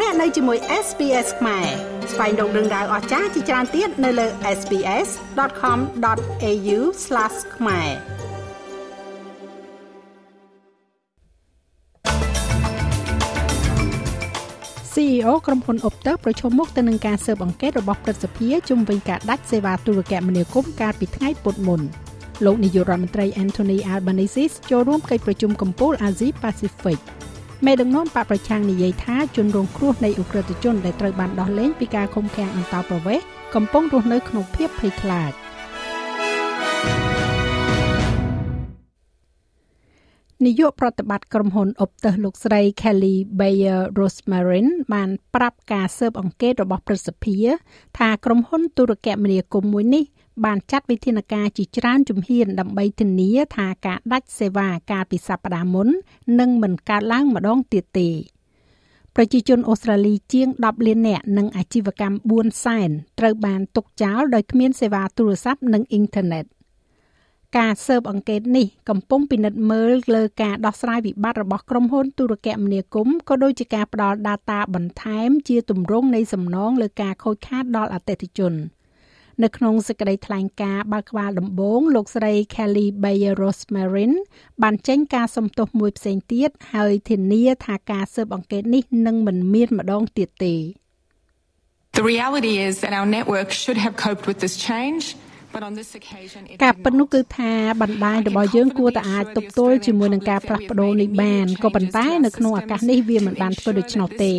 លោកអ្នកនៅជាមួយ SPS ខ្មែរស្វែងរកដឹងដៅអស្ចារ្យជាច្រើនទៀតនៅលើ SPS.com.au/ ខ្មែរ CEO ក្រុមហ៊ុន Optus ប្រឈមមុខទៅនឹងការស៊ើបអង្កេតរបស់ព្រឹទ្ធសភាជុំវិញការដាច់សេវាទូរគមនាគមន៍កាលពីថ្ងៃពុធមុនលោកនាយករដ្ឋមន្ត្រី Anthony Albanese ចូលរួមកិច្ចប្រជុំកំពូលអាស៊ីប៉ាស៊ីហ្វិក មេដឹកនាំបកប្រឆាំងនិយាយថាជនរងគ្រោះនៃអ ுக ្រិតជនដែលត្រូវបានដោះលែងពីការឃុំឃាំងអន្តោប្រវេសន៍កំពុងរស់នៅក្នុងភាពភ័យខ្លាចនាយកប្រតិបត្តិក្រុមហ៊ុនអុបទើសលោកស្រី Kelly Bayer Rosmarin បានប្រាប់ការស៊ើបអង្កេតរបស់ព្រឹទ្ធសភា ថាក្រុមហ៊ុនទូរគមនាគមន៍មួយនេះ បានចាត់វិធានការជាច្រើនជំហានដើម្បីធានាថាការដាច់សេវាកាលពីសប្តាហ៍មុននឹងមិនកើតឡើងម្ដងទៀតទេប្រជាជនអូស្ត្រាលីជាង10លាននាក់និងអាជីវកម្ម4សែនត្រូវបានទុកចោលដោយគ្មានសេវាទូរស័ព្ទនិងអ៊ីនធឺណិតការស៊ើបអង្កេតនេះកំពុងពិនិត្យមើលលើការដោះស្រាយវិបត្តិរបស់ក្រុមហ៊ុនទូរគមនាគមន៍ក៏ដូចជាការផ្ដល់ data បន្ថែមជាទម្រង់នៃសំណងលើការខូចខាតដល់អតិថិជន។ នៅក្នុងសេចក្តីថ្លែងការណ៍បើកក្បាលដំបូងលោកស្រី Kelly Bayer Rosmarin បានចេញការសំទោសមួយផ្សេងទៀតហើយធានាថាការស៊ើបអង្កេតនេះនឹងមិនមានម្ដងទៀតទេ The reality is that our network should have coped with this change ការពិតនោះគឺថាបណ្ដាញរបស់យើងគួរតែអាចទប់ទល់ជាមួយនឹងការផ្លាស់ប្ដូរនេះបានក៏ប៉ុន្តែនៅក្នុងឱកាសនេះវាមិនបានធ្វើដូច្នោះទេ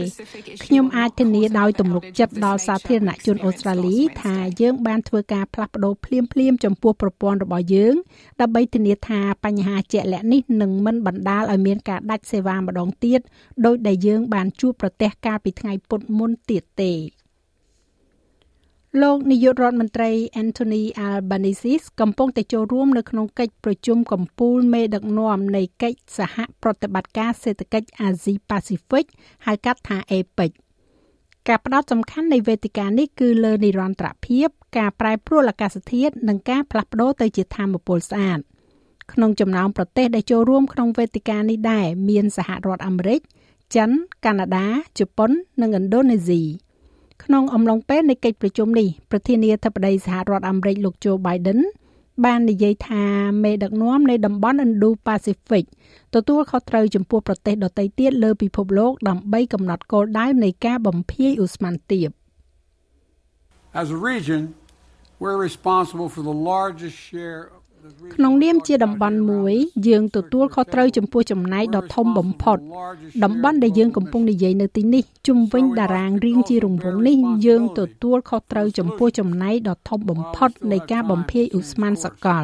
ខ្ញុំអាចធានាដោយទំនុកចិត្តដល់សាធារណជនអូស្ត្រាលីថាយើងបានធ្វើការផ្លាស់ប្ដូរភ្លាមភ្លាមចំពោះប្រព័ន្ធរបស់យើងដើម្បីធានាថាបញ្ហាជាក់លាក់នេះនឹងមិនបណ្ដាលឲ្យមានការដាច់សេវាម្ដងទៀតដោយដែលយើងបានជួបប្រទះកាលពីថ្ងៃពុធមុនទៀតទេ លោកនាយករដ្ឋមន្ត្រី Anthony Albanese កំពុងតែចូលរួមនៅក្នុងកិច្ចប្រជុំកំពូលមេដឹកនាំនៃកិច្ចសហប្រតិបត្តិការសេដ្ឋកិច្ចអាស៊ីប៉ាស៊ីហ្វិកហៅកាត់ថា APEC ការផ្ដោតសំខាន់នៃវេទិកានេះគឺលើនិរន្តរភាព ការប្រែប្រួលអាកាសធាតុនិងការផ្លាស់ប្ដូរទៅជាធម្មពលស្អាតក្នុងចំណោមប្រទេសដែលចូលរួមក្នុងវេទិកានេះដែរមានសហរដ្ឋអាមេរិកចិនកាណាដាជប៉ុន និងឥណ្ឌូនេស៊ី ក្នុងអំឡុងពេលនៃកិច្ចប្រជុំនេះប្រធានាធិបតីសហរដ្ឋអាមេរិកលោក Joe Biden បាននិយាយថាមេដឹកនាំនៃតំបន់ Indo-Pacific ទទួលខុសត្រូវចំពោះប្រទេសដទៃទៀតលើពិភពលោកដើម្បីកំណត់គោលដៅនៃការបំភាយឧស្ម័នទាប As a region we're responsible for the largest share ក្នុងនាមជាតំបន់មួយ យើងទទួលខុសត្រូវចំពោះចំណែកដ៏ធំបំផុតតំបន់ដែលយើងកំពុងនិយាយនៅទីនេះជុំវិញតារាងរាងជារង្វង់នេះយើងទទួលខុសត្រូវចំពោះចំណែកដ៏ធំបំផុតនៃការបំភាយឧស្ម័នសកល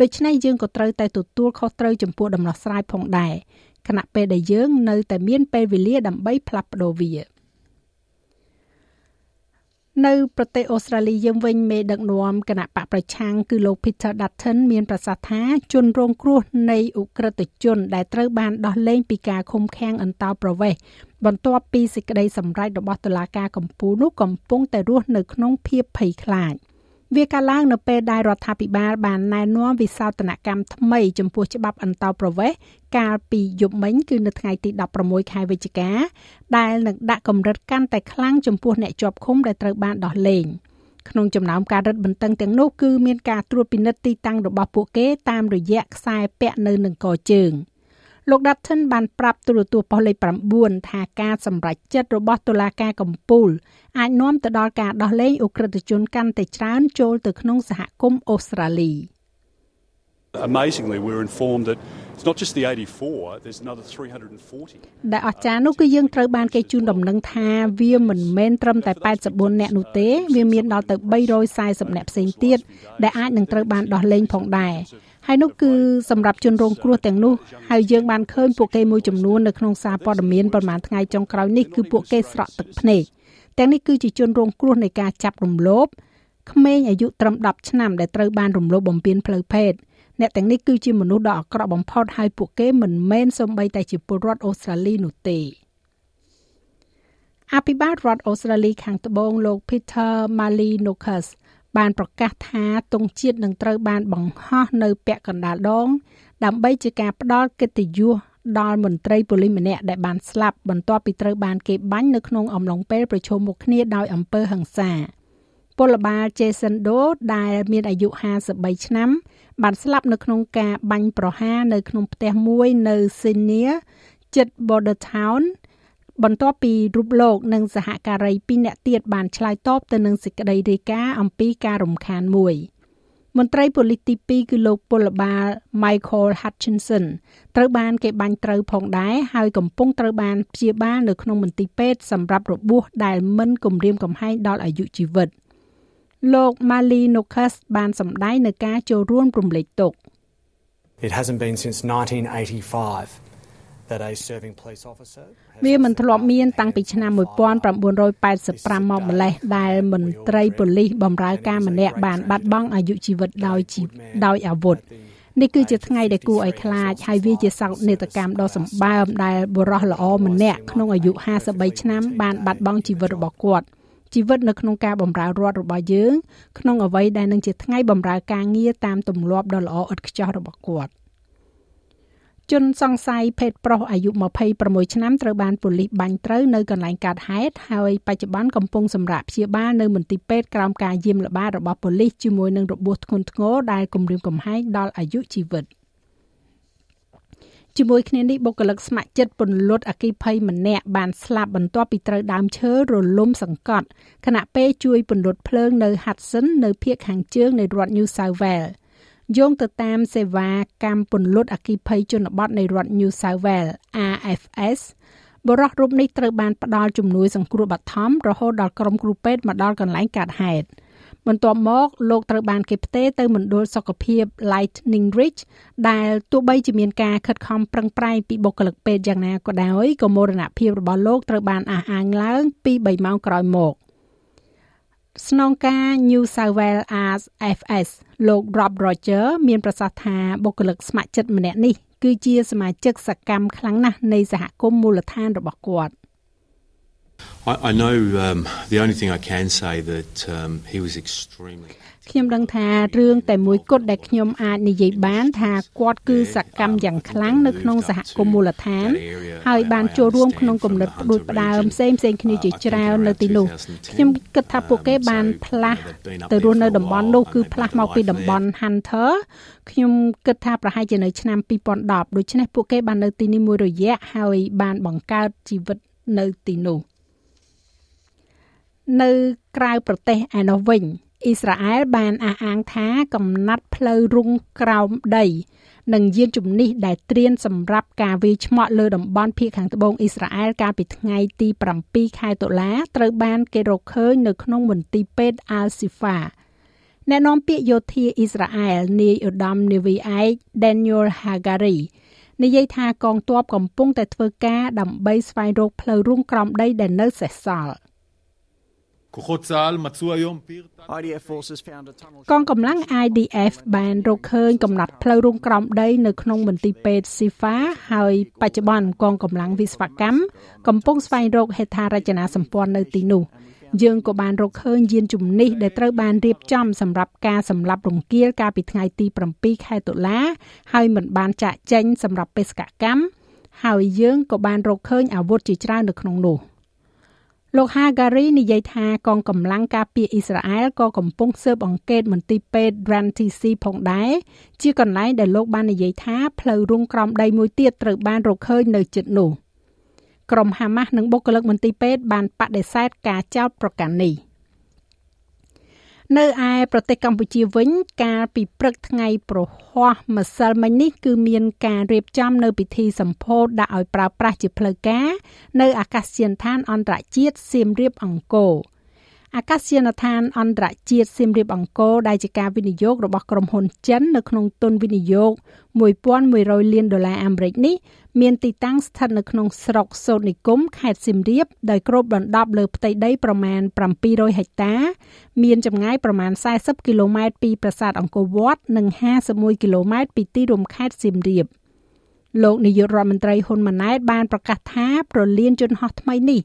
ដូច្នេះយើងក៏ត្រូវតែទទួលខុសត្រូវចំពោះដំណោះស្រាយផងដែរខណៈពេលដែលយើងនៅតែមានពេលវេលាដើម្បីផ្លាស់ប្ដូរវា។ នៅប្រទេសអូស្ត្រាលីយើងវិញមេដឹកនាំគណៈបកប្រឆាំងគឺលោក Peter Dutton មានប្រសាសន៍ថាជនរងគ្រោះនៃអ ுக ្រិតជនដែលត្រូវបានដោះលែងពីការឃុំឃាំងអន្តោប្រវេសន៍បន្ទាប់ពីសេចក្តីសម្រេចរបស់តុលាការកំពូលនោះកំពុងតែរស់នៅក្នុងភាពភ័យខ្លាច។ វាកាលឡើងនៅពេលដែលរដ្ឋាភិបាលបានណែនាំវិសោធនកម្មថ្មីចំពោះច្បាប់អន្តោប្រវេសន៍កាលពីយប់មិញគឺនៅថ្ងៃទី16ខែវិច្ឆិកា ដែលនឹងដាក់កម្រិតកាន់តែខ្លាំងចំពោះអ្នកជាប់ឃុំដែលត្រូវបានដោះលែងក្នុងចំណោមការរឹតបន្តឹងទាំងនោះគឺមានការត្រួតពិនិត្យទីតាំងរបស់ពួកគេតាមរយៈខ្សែពាក់នៅនឹងកជើង។ លោក Dutton បានប្រាប់ទូរទស្សន៍ប៉ុស្តិ៍លេខ9ថាការសម្រេចចិត្តរបស់តុលាការកំពូលអាចនាំទៅដល់ការដោះលែងអ ுக ្រិតជនកាន់តែច្រើនចូលទៅក្នុងសហគមន៍អូស្ត្រាលី Amazingly we were informed that It's not just the 84 there's another 340ដែលអស្ចារ្យនោះគឺយើងត្រូវបានគេជូនដំណឹងថាវាមិនមែនត្រឹមតែ84នាក់នោះទេវាមានដល់ទៅ340នាក់ផ្សេងទៀតដែលអាចនឹងត្រូវបានដោះលែងផងដែរ ហើយនោះគឺសម្រាប់ជនរងគ្រោះទាំងនោះហើយយើងបានឃើញពួកគេមួយចំនួននៅក្នុងសារព័ត៌មានប្រហែលថ្ងៃចុងក្រោយនេះគឺពួកគេស្រក់ទឹកភ្នែកទាំងនេះគឺជាជនរងគ្រោះនៃការចាប់រំលោភក្មេងអាយុត្រឹម10ឆ្នាំដែលត្រូវបានរំលោភបំពានផ្លូវភេទអ្នកទាំងនេះគឺជាមនុស្សដ៏អាក្រក់បំផុតហើយពួកគេមិនមែនសូម្បីតែជាពលរដ្ឋអូស្ត្រាលីនោះទេអភិបាលរដ្ឋអូស្ត្រាលីខាងត្បូងលោក Peter Malinokas បានប្រកាសថាទង់ជាតិនឹងត្រូវបានបង្ហោះនៅពាក់កណ្ដាលដង ដើម្បីជាការផ្ដល់កិត្តិយសដល់មន្ត្រីប៉ូលីសម្នាក់ដែលបានស្លាប់បន្ទាប់ពីត្រូវបានគេបាញ់នៅក្នុងអំឡុងពេលប្រជុំមុខគ្នាដោយអំពើហិង្សាពលបាល Jason Doe ដែលមានអាយុ53ឆ្នាំ បានស្លាប់នៅក្នុងការបាញ់ប្រហារនៅក្នុងផ្ទះមួយនៅ Sydney ជិត Bordertown បន្ទាប់ពីរូបលោកនិងសហការី2នាក់ទៀតបានឆ្លើយតបទៅនឹងសេចក្តីរាយការណ៍អំពីការរំខានមួយមន្ត្រីប៉ូលីសទី2គឺលោកពលបាល Michael Hutchinson ត្រូវបានគេបាញ់ត្រូវផងដែរហើយកំពុងត្រូវបានព្យាបាលនៅក្នុងមន្ទីរពេទ្យសម្រាប់របួសដែលមិនគំរាមកំហែងដល់អាយុជីវិត លោក Mali Nokas បានសម្ដែងនៅការចូលរួមរំលែកទុក្ខ It hasn't been since 1985 វាមិនធ្លាប់មានតាំងពីឆ្នាំ1985មកម្លេះដែលមន្ត្រីប៉ូលីសបម្រើការម្នាក់បានបាត់បង់អាយុជីវិតដោយដោយអាវុធនេះគឺជាថ្ងៃដែលគួរឲ្យខ្លាចហើយវាជាសោកនាដកម្មដ៏សម្បើមដែលបុរសល្អម្នាក់ក្នុងអាយុ53ឆ្នាំបានបាត់បង់ជីវិតរបស់គាត់ជីវិតនៅក្នុងការបម្រើរដ្ឋរបស់យើងក្នុងអ្វីដែលនឹងជាថ្ងៃបម្រើការងារតាមទម្លាប់ដ៏ល្អឥតខ្ចោះរបស់គាត់។ ជនសង្ស័យភេទប្រុសអាយុ26ឆ្នាំត្រូវបានប៉ូលីសបាញ់ត្រូវនៅកន្លែងកើតហេតុហើយបច្ចុប្បន្នកំពុងសម្រាកព្យាបាលនៅមន្ទីរពេទ្យក្រោមការយាមល្បាតរបស់ប៉ូលីសជាមួយនឹងរបួសធ្ងន់ធ្ងរដែលគំរាមកំហែងដល់អាយុជីវិតជាមួយគ្នានេះបុគ្គលិកស្ម័គ្រចិត្តពន្លត់អគិភ័យម្នាក់បានស្លាប់បន្ទាប់ពីត្រូវដើមឈើរលំសង្កត់ខណៈពេលជួយពន្លត់ភ្លើងនៅ Hudson នៅភូមិខាងជើងនៃរដ្ឋ New South Wales យោងទៅតាមសេវាកម្មពន្លត់អគិភ័យជនបទនៃរដ្ឋ New South Wales RFS បរិះរូបនេះត្រូវបានផ្ដល់ជំនួយសង្គ្រោះបឋមរហូតដល់ក្រុមគ្រូពេទ្យមកដល់កន្លែងកើតហេតុបន្ទាប់មកលោកត្រូវបានគេផ្ទេរទៅមណ្ឌលសុខភាព Lightning Ridge ដែលទោះបីជាមានការខិតខំប្រឹងប្រែងពីបុគ្គលិកពេទ្យយ៉ាងណាក៏ដោយក៏មរណភាពរបស់លោកត្រូវបានអះអាងឡើងពី3ម៉ោងក្រោយមក។ ស្នងការ New South Wales Arts FS លោក Rob Roger មានប្រសាសន៍ថាបុគ្គលិកស្ម័គ្រចិត្តម្នាក់នេះគឺជាសមាជិកសកម្មខ្លាំងណាស់នៃសហគមន៍មូលដ្ឋានរបស់គាត់។ I, I know um, the only thing I can say that um, he was extremely ខ្ញុំដឹងថារឿងតែមួយគត់ដែលខ្ញុំអាចនិយាយបាន ថាគាត់គឺសកម្មយ៉ាងខ្លាំងនៅក្នុងសហគមន៍មូលដ្ឋាន ហើយបានចូលរួមក្នុងគំនិតផ្ដួចផ្ដើមផ្សេងផ្សេងគ្នាជាច្រើននៅទីនោះខ្ញុំគិតថាពួកគេបានផ្លាស់ទៅរស់នៅតំបន់នោះគឺផ្លាស់មកពីតំបន់ Hunter ខ្ញុំគិតថាប្រហែលជានៅឆ្នាំ2010ដូច្នេះពួកគេបាននៅទីនេះមួយរយៈហើយបានបង្កើតជីវិតនៅទីនោះ។ នៅក្រៅប្រទេសឯណោះវិញអ៊ីស្រាអែលបានអះអាងថាកំណត់ផ្លូវរុងក្រោមដី និងយានជំនិះដែលត្រៀមសម្រាប់ការវាយឆ្មក់លើតំបន់ភៀកខាងត្បូងអ៊ីស្រាអែលកាលពីថ្ងៃទី7ខែតុលាត្រូវបានគេរកឃើញនៅក្នុងមន្ទីរពេទ្យ Al-Shifa អ្នកនាំពាក្យយោធាអ៊ីស្រាអែលនាយឧត្តមនាវីឯក Daniel Hagari និយាយថាកងទ័ពកំពុងតែធ្វើការដើម្បីស្វែងរកផ្លូវរុងក្រោមដីដែលនៅសេសសល់។ កងកម្លាំង IDF បានរកឃើញកំណត់ផ្លូវរុងក្រោមដីនៅក្នុងមន្ទីរពេទ្យ Sifa ហើយបច្ចុប្បន្នកងកម្លាំងវិស្វកម្មកំពុងស្វែងរកហេដ្ឋារចនាសម្ព័ន្ធនៅទីនោះយើងក៏បានរកឃើញយានជំនិះដែលត្រូវបានរៀបចំសម្រាប់ការសម្លាប់រង្គាលកាលពីថ្ងៃទី7ខែតុលាហើយមិនបានចាក់ចេញសម្រាប់បេសកកម្មហើយយើងក៏បានរកឃើញអាវុធជាច្រើននៅក្នុងនោះ។ លោក Hagari និយាយថាកងកម្លាំងការពារអ៊ីស្រាអែលក៏កំពុងស៊ើបអង្កេតមន្ទីរពេទ្យ Rantisi ផងដែរជាកន្លែងដែលលោកបាននិយាយថាផ្លូវរុងក្រោមដីមួយទៀតត្រូវបានរកឃើញនៅជិតនោះក្រុមហាម៉ាស់និងបុគ្គលិកមន្ទីរពេទ្យបានបដិសេធការចោទប្រកាន់នេះ។ នៅឯប្រទេសកម្ពុជាវិញកាលពីព្រឹកថ្ងៃប្រហ័សម្សិលមិញនេះគឺមានការរៀបចំនៅពិធីសម្ពោធដាក់ឲ្យប្រើប្រាស់ជាផ្លូវការនៅអាកាសយានដ្ឋានអន្តរជាតិសៀមរាបអង្គរ អាកាសយានដ្ឋានអន្តរជាតិសៀមរាបអង្គរដែលជាការវិនិយោគរបស់ក្រុមហ៊ុនចិននៅក្នុងទុនវិនិយោគ1100លានដុល្លារអាមេរិកនេះមានទីតាំងស្ថិតនៅក្នុងស្រុកសូត្រនិគមខេត្តសៀមរាបដោយគ្របដណ្ដប់លើផ្ទៃដីប្រមាណ700ហិកតា មានចម្ងាយប្រមាណ40គីឡូម៉ែត្រពីប្រាសាទអង្គរវត្តនិង51គីឡូម៉ែត្រពីទីរួមខេត្តសៀមរាបលោកនាយករដ្ឋមន្ត្រីហ៊ុនម៉ាណែតបានប្រកាសថាប្រលានយន្តហោះថ្មីនេះ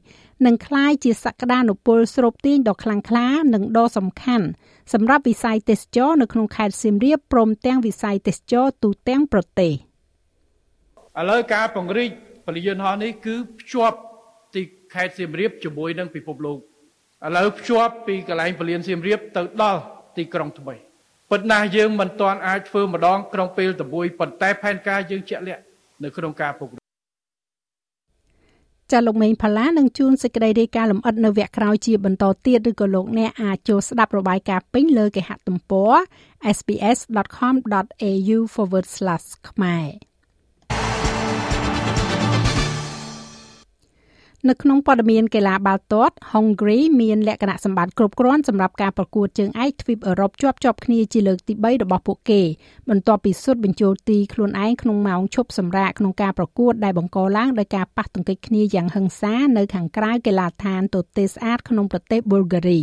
នឹងក្លាយជាសក្តានុពលស្រូបទាញដ៏ខ្លាំងក្លានិងដ៏សំខាន់សម្រាប់វិស័យទេសចរនៅក្នុងខេត្តសៀមរាបព្រមទាំងវិស័យទេសចរទូទាំងប្រទេស។ឥឡូវការពង្រីកពលយន្តហោះនេះគឺភ្ជាប់ទីខេត្តសៀមរាបជាមួយនឹងពិភពលោកឥឡូវភ្ជាប់ពីកន្លែងពលានសៀមរាបទៅដល់ទីក្រុងថ្មីប៉ុន្តែយើងមិនទាន់អាចធ្វើម្ដងក្នុងពេលតែមួយប៉ុន្តែផែនការយើងជាក់លាក់នៅក្នុងការពង្រីក ចាលោកមេងផល្លានឹងជួនសេចក្តីរាយការណ៍លម្អិតនៅវគ្គក្រោយជាបន្តទៀតឬក៏លោកអ្នកអាចចូលស្ដាប់របាយការណ៍ពេញលើគេហទំព័រ sbs.com.au/ ខ្មែរ នៅក្នុងព័ត៌មានកីឡាបាល់ទាត់ Hungary មានលក្ខណៈសម្បត្តិគ្រប់គ្រាន់សម្រាប់ការប្រកួតជើងឯកទ្វីបអឺរ៉ុបជាប់ជាប់គ្នាជាលើកទី3របស់ពួកគេបន្ទាប់ពីសុទ្ធបញ្ចូលទីខ្លួនឯងក្នុងម៉ោងឈប់សម្រាកក្នុងការប្រកួតដែលបង្កឡើងដោយការប៉ះទង្គិចគ្នាយ៉ាងហិង្សានៅខាងក្រៅកីឡាដ្ឋានទទេស្អាតក្នុងប្រទេសប៊ុលហ្គារី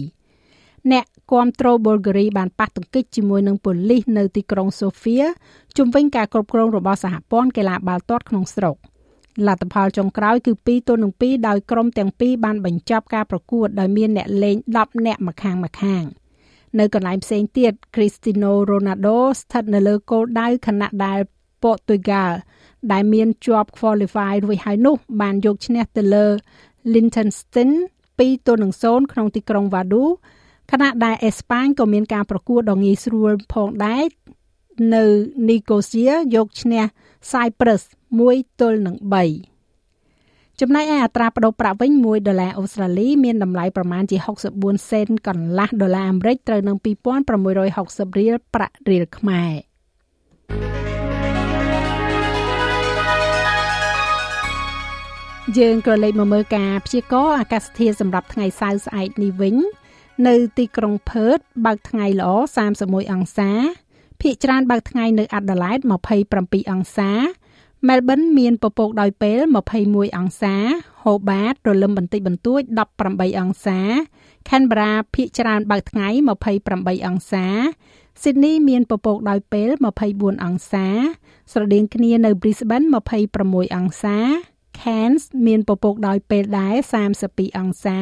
អ្នកគាំទ្រប៊ុលហ្គារីបានប៉ះទង្គិចជាមួយនឹងប៉ូលីសនៅទីក្រុងសូហ្វៀជុំវិញការគ្រប់គ្រងរបស់សហព័ន្ធកីឡាបាល់ទាត់ក្នុងស្រុក។ លទ្ធផលចុងក្រោយគឺ2ទល់នឹង2ដោយក្រុមទាំងពីរបានបញ្ចប់ការប្រកួតដោយមានអ្នកលេង10នាក់ម្ខាងម្ខាងនៅកន្លែងផ្សេងទៀត Cristiano Ronaldo ស្ថិតនៅលើគោលដៅខណៈដែល Portugal ដែលមានជាប់ qualify រួចហើយនោះ បានយកឈ្នះទៅលើ Liechtenstein 2ទល់នឹង0ក្នុងទីក្រុង Vadu ខណៈដែលអេស្ប៉ាញក៏មានការប្រកួតដ៏ងាយស្រួលផងដែរនៅ Nicosia យកឈ្នះ Cyprus 1ទល់នឹង3ចំណែកឯអត្រាប្តូរប្រាក់វិញ1ដុល្លារអូស្ត្រាលីមានតម្លៃប្រមាណជា64សេនកន្លះដុល្លារអាមេរិកត្រូវនឹង2660រៀលប្រាក់រៀលខ្មែរយើងក៏លេខមកមើលការព្យាករណ៍អាកាសធាតុសម្រាប់ថ្ងៃសៅរ៍ស្អែកនេះវិញ នៅទីក្រុងផឺតបើកថ្ងៃល្អ31អង្សាភាគច្រើនបើកថ្ងៃនៅអាដាលេដ27អង្សា មែលប៊នមានពពកដោយពេល21អង្សា ហូបាតរលឹមបន្តិចបន្តួច18អង្សាខេនបារ៉ាភាគច្រើនបើកថ្ងៃ28អង្សាស៊ីដនីមានពពកដោយពេល24អង្សា ស្រដៀងគ្នានៅ Brisbane 26អង្សា Cairns មានពពកដោយពេលដែរ32អង្សា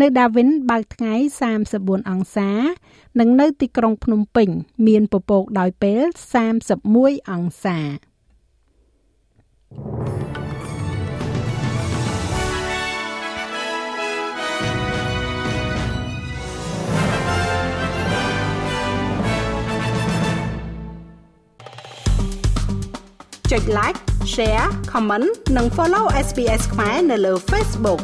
នៅ Darwin បើកថ្ងៃ34អង្សា និងនៅទីក្រុងភ្នំពេញ មានពពកដោយពេល31អង្សា ចុច like share comment និង follow SPS ខ្មែរនៅលើ Facebook